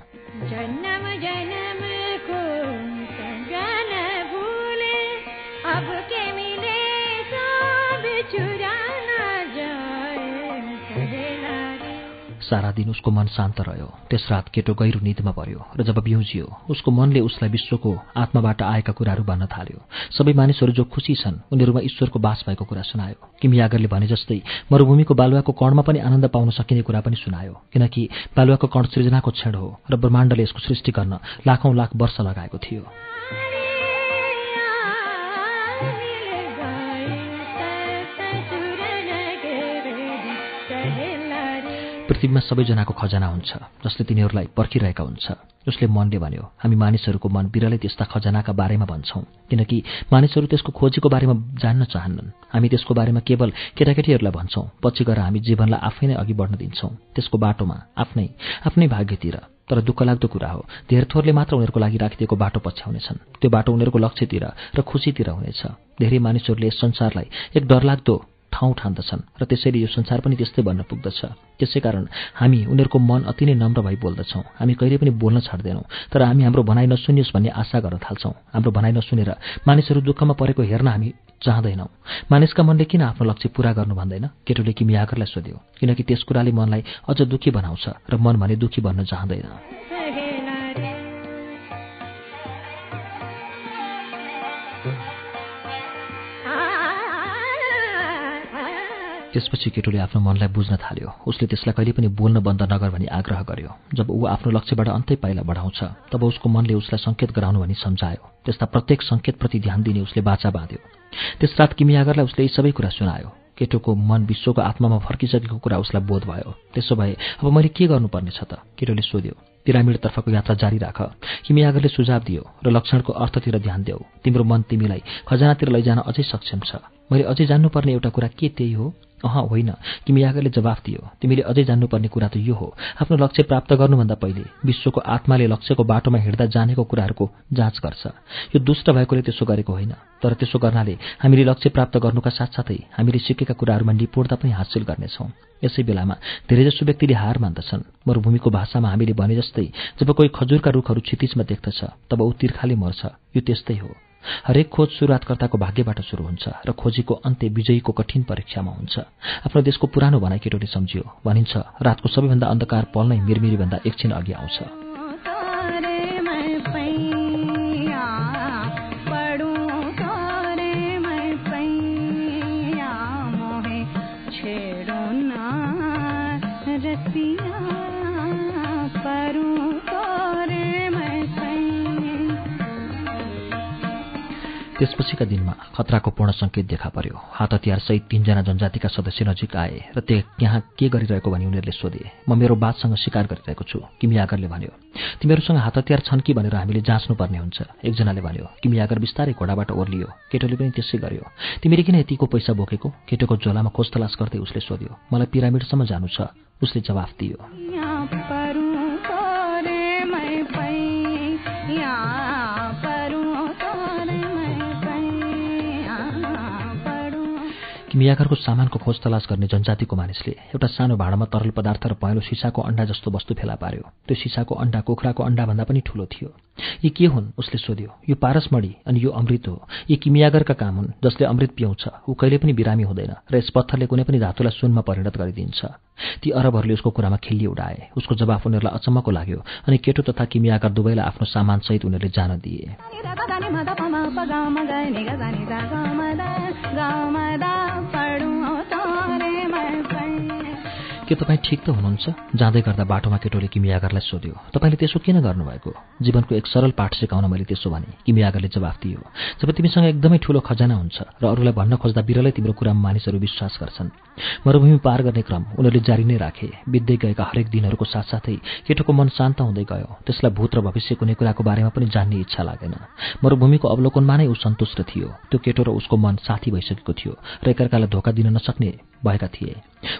सारा दिन उसको मन शान्त रह्यो। त्यस रात केटो गहिरो निदमा पर्यो र जब बिउजियो उसको मनले उसलाई विश्वको आत्माबाट आएका कुराहरू भन्न थाल्यो। सबै मानिसहरू जो खुसी छन् उनीहरूमा ईश्वरको बास भएको कुरा सुनायो। किमी आगरले भने जस्तै मरूभूमिको बालुवाको कणमा पनि आनन्द पाउन सकिने कुरा पनि सुनायो किनकि बालुवाको कण सृजनाको क्षण हो र ब्रह्माण्डले यसको सृष्टि गर्न लाखौं लाख वर्ष लगाएको थियो। पृथ्वीमा सबैजनाको खजना हुन्छ जसले तिनीहरूलाई पर्खिरहेका हुन्छ। उसले मनले भन्यो हामी मानिसहरूको मन बिरलै त्यस्ता खजनाका बारेमा भन्छौँ किनकि मानिसहरू त्यसको खोजीको बारेमा जान्न चाहन्नन्। हामी त्यसको बारेमा केवल केटाकेटीहरूलाई भन्छौँ पछि गएर हामी जीवनलाई आफै नै अघि बढ्न दिन्छौँ। त्यसको बाटोमा आफ्नै आफ्नै भाग्यतिर तर दुःख लाग्दो कुरा हो धेर थोरले मात्र उनीहरूको लागि राखिदिएको बाटो पछ्याउनेछन्। त्यो बाटो उनीहरूको लक्ष्यतिर र खुसीतिर हुनेछ। धेरै मानिसहरूले यस संसारलाई एक डरलाग्दो ठाउँ ठान्दछन् र त्यसैले यो संसार पनि त्यस्तै भन्न पुग्दछ। त्यसै कारण हामी उनीहरूको मन अति नै नम्र भई बोल्दछौँ। हामी कहिले पनि बोल्न छाड्दैनौँ तर हामी हाम्रो भनाइ नसुनियोस् भन्ने आशा गर्न थाल्छौँ। हाम्रो भनाइ नसुनेर मानिसहरू दुःखमा परेको हेर्न हामी चाहँदैनौँ। मानिसका मनले किन आफ्नो लक्ष्य पूरा गर्नु भन्दैन? केटोले किमियाकरलाई सोध्यो किनकि त्यस कुराले मनलाई अझ दुःखी बनाउँछ र मन भने दुःखी भन्न चाहँदैन। त्यसपछि केटोले आफ्नो मनलाई बुझ्न थाल्यो। उसले त्यसलाई कहिले पनि बोल्न बन्द नगर भनी आग्रह गर्यो। जब ऊ आफ्नो लक्ष्यबाट अन्तै पाइला बढाउँछ तब उसको मनले उसलाई सङ्केत गराउनु भनी सम्झायो। त्यस्ता प्रत्येक सङ्केतप्रति ध्यान दिने उसले बाचा बाँध्यो। त्यस रात किमियागरलाई उसले यी सबै कुरा सुनायो। केटोको मन विश्वको आत्मामा फर्किसकेको कुरा उसलाई बोध भयो। त्यसो भए अब मैले के गर्नुपर्ने छ त? केटोले सोध्यो। पिरामिडतर्फको यात्रा जारी राख। किमियागरले सुझाव दियो र लक्षणको अर्थतिर ध्यान देऊ। तिम्रो मन तिमीलाई खजनातिर लैजान अझै सक्षम छ। मैले अझै जान्नुपर्ने एउटा कुरा के त्यही हो? अह होइन। किमियागरले जवाफ दियो। तिमीले अझै जान्नुपर्ने कुरा त यो हो। आफ्नो लक्ष्य प्राप्त गर्नुभन्दा पहिले विश्वको आत्माले लक्ष्यको बाटोमा हिँड्दा जानेको कुराहरूको जाँच गर्छ। यो दुष्ट भएकोले त्यसो गरेको होइन। तर त्यसो गर्नाले हामीले लक्ष्य प्राप्त गर्नुका साथसाथै हामीले सिकेका कुराहरूमा निपुणता पनि हासिल गर्नेछौँ। यसै बेलामा धेरैजसो व्यक्तिले हार मान्दछन्। मरूभूमिको भाषामा हामीले भने जस्तै जब कोही खजुरका रुखहरू क्षितिजमा देख्दछ तब ऊ तिर्खाले मर्छ। यो त्यस्तै हो। हरेक खोज सुरुवातकर्ताको भाग्यबाट सुरु हुन्छ र खोजीको अन्त्य विजयीको कठिन परीक्षामा हुन्छ। आफ्नो देशको पुरानो भनाइ केटोले सम्झियो। भनिन्छ रातको सबैभन्दा अन्धकार पल नै मिरमिरीभन्दा एकछिन अघि आउँछ। त्यसपछिका दिनमा खतराको पूर्ण सङ्केत देखा पर्यो। हात हतियारसहित तीनजना जनजातिका सदस्य नजिक आए र त्यो यहाँ के गरिरहेको भनी उनीहरूले सोधे। म मेरो बातसँग शिकार गरिरहेको छु किमियागरले भन्यो। तिमीहरूसँग हात हतियार छन् कि भनेर हामीले जाँच्नुपर्ने हुन्छ एकजनाले भन्यो। किमियागर बिस्तारै घोडाबाट ओर्लियो। केटोले पनि त्यसै गर्यो। तिमीले किन यतिको पैसा बोकेको? केटोको झोलामा खोज तलास गर्दै उसले सोध्यो। मलाई पिरामिडसम्म जानु छ। उसले जवाफ दियो। मियाघरको सामानको खोज तलास गर्ने जनजातिको मानिसले एउटा सानो भाँडामा तरल पदार्थ र पहेँलो सिसाको अन्डा जस्तो वस्तु फेला पार्यो। त्यो सिसाको अन्डा कुखुराको अन्डाभन्दा पनि ठूलो थियो। यी के हुन्? उसले सोध्यो। यो पारसमणी अनि यो अमृत हो। यी किमियागरका काम हुन् जसले अमृत पिउँछ। ऊ कहिले पनि बिरामी हुँदैन र यस पत्थरले कुनै पनि धातुलाई सुनमा परिणत गरिदिन्छ। ती अरबहरूले उसको कुरामा खिल्ली उडाए। उसको जवाफ उनीहरूलाई अचम्मको लाग्यो अनि केटो तथा किमियागर दुवैलाई आफ्नो सामानसहित उनीहरूले जान दिए। के तपाईँ ठिक त हुनुहुन्छ? जाँदै गर्दा बाटोमा केटोले किमियागरलाई सोध्यो तपाईँले त्यसो किन गर्नुभएको? जीवनको एक सरल पाठ सिकाउन मैले त्यसो भने? किमियागरले जवाफ दियो जब तिमीसँग एकदमै ठूलो खजाना हुन्छ र अरूलाई भन्न खोज्दा बिरलै तिम्रो कुरामा मानिसहरू विश्वास गर्छन्। मरुभूमि पार गर्ने क्रम उनीहरूले जारी नै राखे। बित्दै गएका हरेक दिनहरूको साथसाथै केटोको मन शान्त हुँदै गयो। त्यसलाई भूत र भविष्य कुनै कुराको बारेमा पनि जान्ने इच्छा लागेन। मरुभूमिको अवलोकनमा नै ऊ सन्तुष्ट थियो। त्यो केटो र उसको मन साथी भइसकेको थियो र एकअर्कालाई धोका दिन नसक्ने भएका थिए।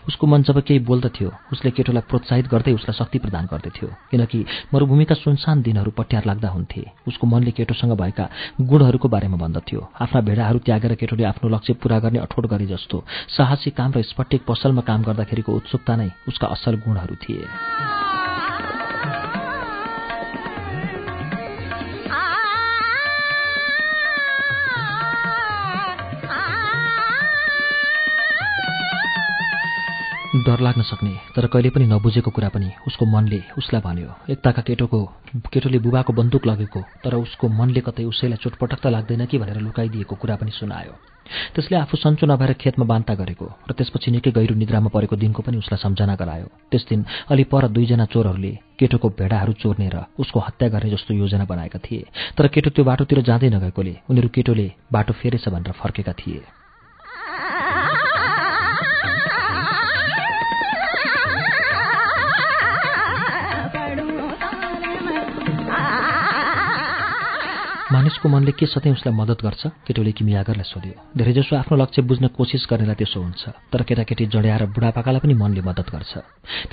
उसको मन जब केही बोल्दथ्यो उसले केटोलाई प्रोत्साहित गर्दै उसलाई शक्ति प्रदान गर्दथ्यो किनकि मरुभूमिका सुनसान दिनहरू पट्यार लाग्दा हुन्थे। उसको मनले केटोसँग भएका गुणहरूको बारेमा भन्दथ्यो। आफ्ना भेडाहरू त्यागेर केटोले आफ्नो लक्ष्य पूरा गर्ने अठोट गरे जस्तो साहसी काम र स्पटिक पसलमा काम गर्दाखेरिको उत्सुकता नै उसका असल गुणहरू थिए। डर लाग्न सक्ने तर कहिले पनि नबुझेको कुरा पनि उसको मनले उसलाई भन्यो। एकताका केटोको केटोले बुबाको बन्दुक लगेको तर उसको मनले कतै उसैलाई चोटपटक त लाग्दैन कि भनेर लुकाइदिएको कुरा पनि सुनायो। त्यसले आफू सन्चो नभएर खेतमा बान्ता गरेको र त्यसपछि निकै गहिरो निद्रामा परेको दिनको पनि उसलाई सम्झना गरायो। त्यस दिन अलि पर दुईजना चोरहरूले केटोको भेडाहरू चोर्ने र उसको हत्या गर्ने जस्तो योजना बनाएका थिए। तर केटो त्यो बाटोतिर जाँदै नगएकोले उनीहरू केटोले बाटो फेरेछ भनेर फर्केका थिए। मानिसको मनले के सधैँ उसलाई मद्दत गर्छ? केटोले किमियागरलाई सोध्यो। धेरैजसो आफ्नो लक्ष्य बुझ्न कोसिस गर्नेलाई त्यसो हुन्छ तर केटाकेटी जड्याएर बुढापाकालाई पनि मनले मद्दत गर्छ।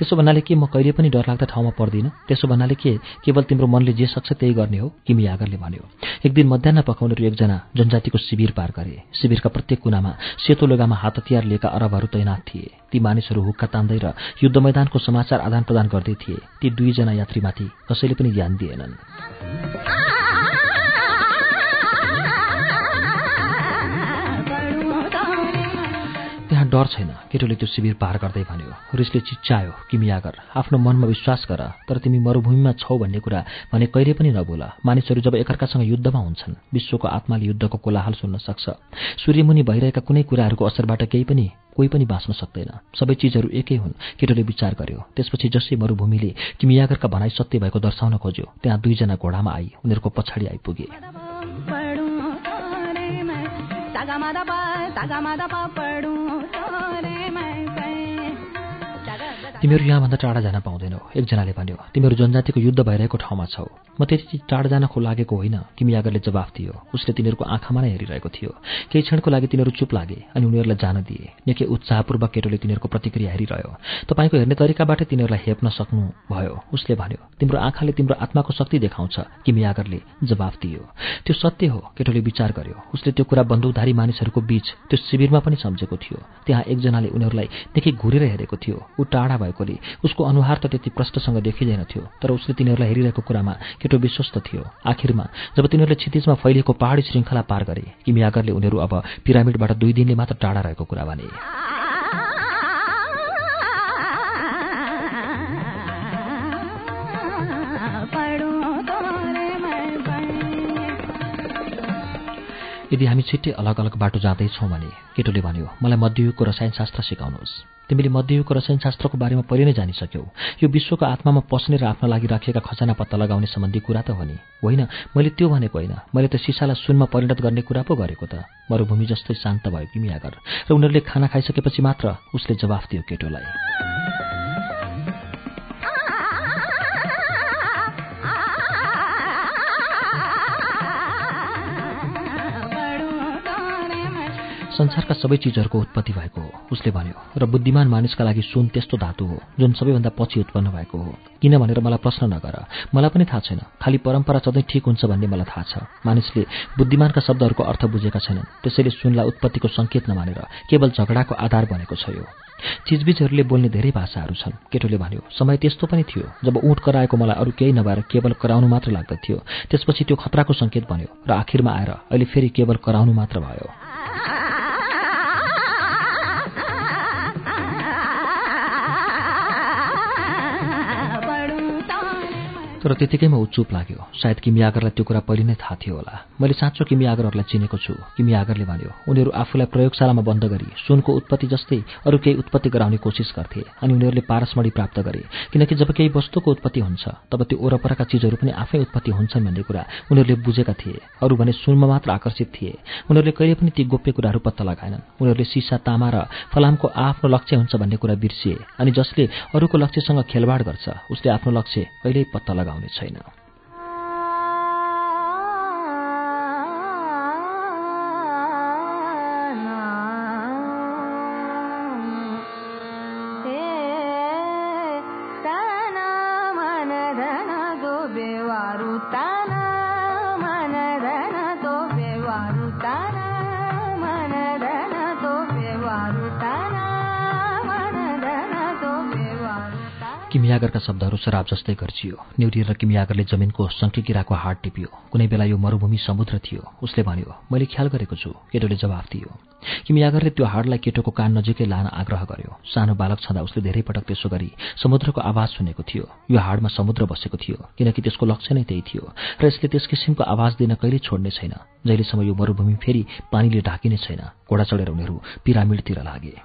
त्यसो भन्नाले के म कहिले पनि डरलाग्दा ठाउँमा पर्दिनँ? त्यसो भन्नाले के केवल तिम्रो मनले जे सक्छ त्यही गर्ने हो? किमियागरले भन्यो। एक दिन मध्याह पकाउनेहरू एकजना जनजातिको शिविर पार गरे। शिविरका प्रत्येक कुनामा सेतो लुगामा हात हतियार लिएका अरबहरू तैनाथ थिए। ती मानिसहरू हुक्का तान्दै र युद्ध मैदानको समाचार आदान प्रदान गर्दै थिए। ती दुईजना यात्रीमाथि कसैले पनि ध्यान दिएनन्। डर छैन। केटोले त्यो शिविर पार गर्दै भन्यो रिसले चिच्चायो किमियागर आफ्नो मनमा विश्वास गर तर तिमी मरुभूमिमा छौ भन्ने कुरा भने कहिले पनि नबोल मानिसहरू जब एकअर्कासँग युद्धमा हुन्छन् विश्वको आत्माले युद्धको कोलाहाल सुन्न सक्छ। सूर्यमुनि भइरहेका कुनै कुराहरूको असरबाट केही पनि कोही पनि बाँच्न सक्दैन। सबै चिजहरू एकै हुन् केटोले विचार गर्यो। त्यसपछि जसै मरुभूमिले किमियागरका भनाइ सत्य भएको दर्शाउन खोज्यो त्यहाँ दुईजना घोडामा आई उनीहरूको पछाडि आइपुगे। తగమద పా తగమద పడు. తోరే तिमीहरू यहाँभन्दा टाढा जान पाउँदैनौ। एकजनाले भन्यो तिमीहरू जनजातिको युद्ध भइरहेको ठाउँमा छौ। म त्यति टाढा जान खो लागेको होइन किमियागरले जवाफ दियो उसले तिनीहरूको आँखामा नै हेरिरहेको थियो। केही क्षणको लागि तिनीहरू चुप लागे अनि उनीहरूलाई जान दिए। निकै उत्साहपूर्वक केटोले तिनीहरूको प्रतिक्रिया हेरिरह्यो। तपाईँको हेर्ने तरिकाबाट तिनीहरूलाई हेप्न सक्नु भयो। उसले भन्यो तिम्रो आँखाले तिम्रो आत्माको शक्ति देखाउँछ। किमियागरले जवाफ दियो। त्यो सत्य हो केटोले विचार गर्यो। उसले त्यो कुरा बन्दुकधारी मानिसहरूको बीच त्यो शिविरमा पनि सम्झेको थियो। त्यहाँ एकजनाले उनीहरूलाई निकै घुरेर हेरेको थियो। ऊ टाढा भएकोले उसको अनुहार त त्यति प्रष्टसँग देखिँदैन थियो तर उसले तिनीहरूलाई हेरिरहेको कुरामा केटो विश्वस्त थियो। आखिरमा जब तिनीहरूले क्षितिजमा फैलिएको पहाडी श्रृङ्खला पार गरे किमियागरले उनीहरू अब पिरामिडबाट दुई दिनले मात्र टाढा रहेको कुरा भने। यदि हामी छिट्टै अलग अलग बाटो जाँदैछौँ भने केटोले भन्यो मलाई मध्ययुगको रसायनशास्त्र सिकाउनुहोस्। तिमीले मध्ययुगको रसायनशास्त्रको बारेमा पहिले नै जानिसक्यौ। यो विश्वको आत्मामा पस्ने र आफ्नो लागि राखिएका खजाना पत्ता लगाउने सम्बन्धी कुरा त हो नि। होइन मैले त्यो भनेको होइन। मैले त सिसालाई सुनमा परिणत गर्ने कुरा पो गरेको त। मरुभूमि जस्तै शान्त भयो किमियागर र उनीहरूले खाना खाइसकेपछि मात्र उसले जवाफ दियो केटोलाई। संसारका सबै चिजहरूको उत्पत्ति भएको हो। उसले भन्यो र बुद्धिमान मानिसका लागि सुन त्यस्तो धातु हो जुन सबैभन्दा पछि उत्पन्न भएको हो। किन भनेर मलाई प्रश्न नगर। मलाई पनि थाहा छैन। खालि परम्परा सधैँ ठिक हुन्छ भन्ने मलाई थाहा छ। मानिसले बुद्धिमानका शब्दहरूको अर्थ बुझेका छैनन्। त्यसैले सुनलाई उत्पत्तिको सङ्केत नमानेर केवल झगडाको आधार बनेको छ यो। चिजबिजहरूले बोल्ने धेरै भाषाहरू छन्। केटोले भन्यो समय त्यस्तो पनि थियो जब उँट कराएको मलाई अरू केही नभएर केवल कराउनु मात्र लाग्दथ्यो त्यसपछि त्यो खतराको सङ्केत बन्यो र आखिरमा आएर अहिले फेरि केवल कराउनु मात्र भयो। तर त्यतिकैमा ऊ चुप लाग्यो। सायद किमी आगरलाई त्यो कुरा पहिले नै थाहा थियो होला। मैले साँचो किमी आगरहरूलाई चिनेको छु किमी आगरले भन्यो। उनीहरू आफूलाई प्रयोगशालामा बन्द गरी। सुनको उत्पत्ति जस्तै अरू केही उत्पत्ति गराउने कोसिस गर्थे अनि उनीहरूले पारसमणि प्राप्त गरे। किनकि जब केही वस्तुको उत्पत्ति हुन्छ तब त्यो ओरपरका चिजहरू पनि आफै उत्पत्ति हुन्छन् भन्ने कुरा उनीहरूले बुझेका थिए। अरू भने सुनमा मात्र आकर्षित थिए। उनीहरूले कहिले पनि ती गोप्य कुराहरू पत्ता लगाएनन्। उनीहरूले सिसा तामा र फलामको आफ्नो लक्ष्य हुन्छ भन्ने कुरा बिर्सिए। अनि जसले अरूको लक्ष्यसँग खेलवाड गर्छ उसले आफ्नो लक्ष्य कहिल्यै पत्ता लगाउने छैन किमियागरका शब्दहरू शराब जस्तै गर्जियो। न्युरिएर किमियागरले जमिनको सङ्किकिराको हात टिपियो। कुनै बेला यो मरूभूमि समुद्र थियो उसले भन्यो मैले ख्याल गरेको छु केटोले जवाफ दियो। किमियागरले त्यो हाडलाई केटोको कान नजिकै लान आग्रह गर्यो। सानो बालक छँदा उसले धेरै पटक त्यसो गरी समुद्रको आवाज सुनेको थियो। यो हाडमा समुद्र बसेको थियो किनकि त्यसको लक्ष्य नै त्यही थियो। र यसले त्यस किसिमको आवाज दिन कहिले छोड्ने छैन। जहिलेसम्म यो मरूभूमि फेरि पानीले ढाकिने छैन घोडा चढेर उनीहरू पिरामिडतिर लागे।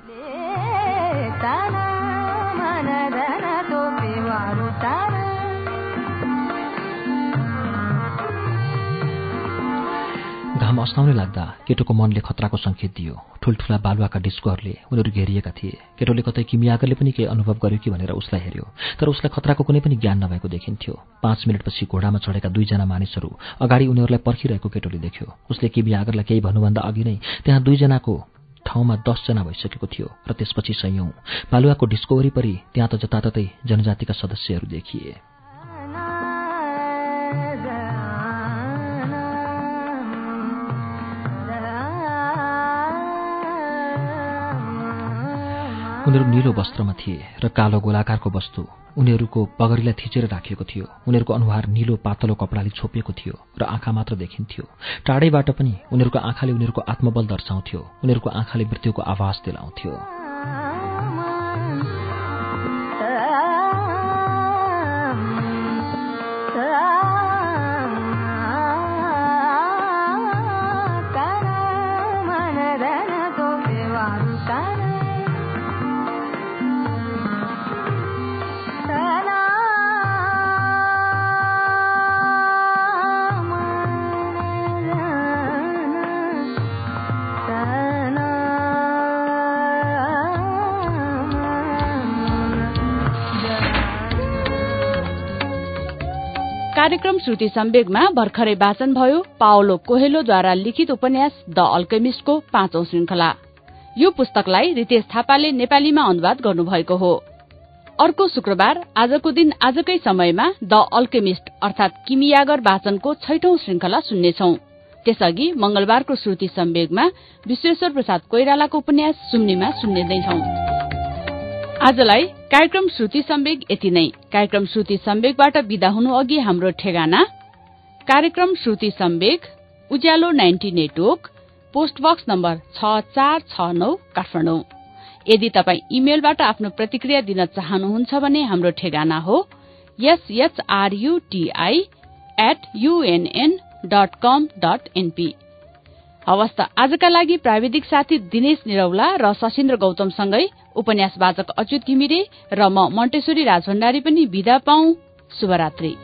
घाम अस्नाउने लाग्दा केटोको मनले खतराको सङ्केत दियो। ठुल्ठुला बालुवाका डिस्कोहरूले उनीहरू घेरिएका थिए। केटोले कतै किमियागरले पनि केही अनुभव गर्यो कि भनेर उसलाई हेऱ्यो। तर उसलाई खतराको कुनै पनि ज्ञान नभएको देखिन्थ्यो। पाँच मिनटपछि घोडामा चढेका दुईजना मानिसहरू अगाडि उनीहरूलाई पर्खिरहेको केटोले देख्यो। उसले किमियागरलाई केही भन्नुभन्दा अघि नै त्यहाँ दुईजनाको ठाउँमा दसजना भइसकेको थियो र त्यसपछि सयौं। बालुवाको डिस्को वरिपरि त्यहाँ त जताततै जनजातिका सदस्यहरू देखिए। उनीहरू निलो वस्त्रमा थिए र कालो गोलाकारको वस्तु उनीहरूको पगरीलाई थिचेर राखिएको थियो। उनीहरूको अनुहार निलो पातलो कपडाले छोपिएको थियो र आँखा मात्र देखिन्थ्यो। टाढैबाट पनि उनीहरूको आँखाले उनीहरूको आत्मबल दर्शाउँथ्यो। उनीहरूको आँखाले मृत्युको आवाज दिलाउँथ्यो। श्रुति सम्वेगमा भर्खरै वाचन भयो पाओलो कोहेलोद्वारा लिखित उपन्यास द अल्केमिस्टको पाँचौं श्रृंखला। यो पुस्तकलाई रितेश थापाले नेपालीमा अनुवाद गर्नुभएको हो। अर्को शुक्रबार आजको दिन आजकै समयमा द अल्केमिस्ट अर्थात किमियागर वाचनको छैठौं श्रृंखला सुन्नेछौ। त्यसअघि मंगलबारको श्रुति सम्वेगमा विश्वेश्वर प्रसाद कोइरालाको उपन्यास सुम्नेमा सुन्नेदैछौ। आजलाई कार्यक्रम श्रुति सम्वेग यति नै। कार्यक्रम श्रुति सम्वेगबाट विदा हुनु अघि हाम्रो ठेगाना। कार्यक्रम Shruti Samveg Ujyaalo ninety network post box number छ चार छ नौ काठमाडौँ। यदि तपाईँ इमेलबाट आफ्नो प्रतिक्रिया दिन चाहनुहुन्छ भने हाम्रो ठेगाना हो। S H R U T I at UNN dot com dot NP हवस् आजका लागि प्राविधिक साथी दिनेश निरौला र सशिन्द्र गौतमसँगै उपन्यास वाचक अच्युत घिमिरे र म मण्टेश्वरी राजभण्डारी पनि विदा पाऊ। शुभरात्री।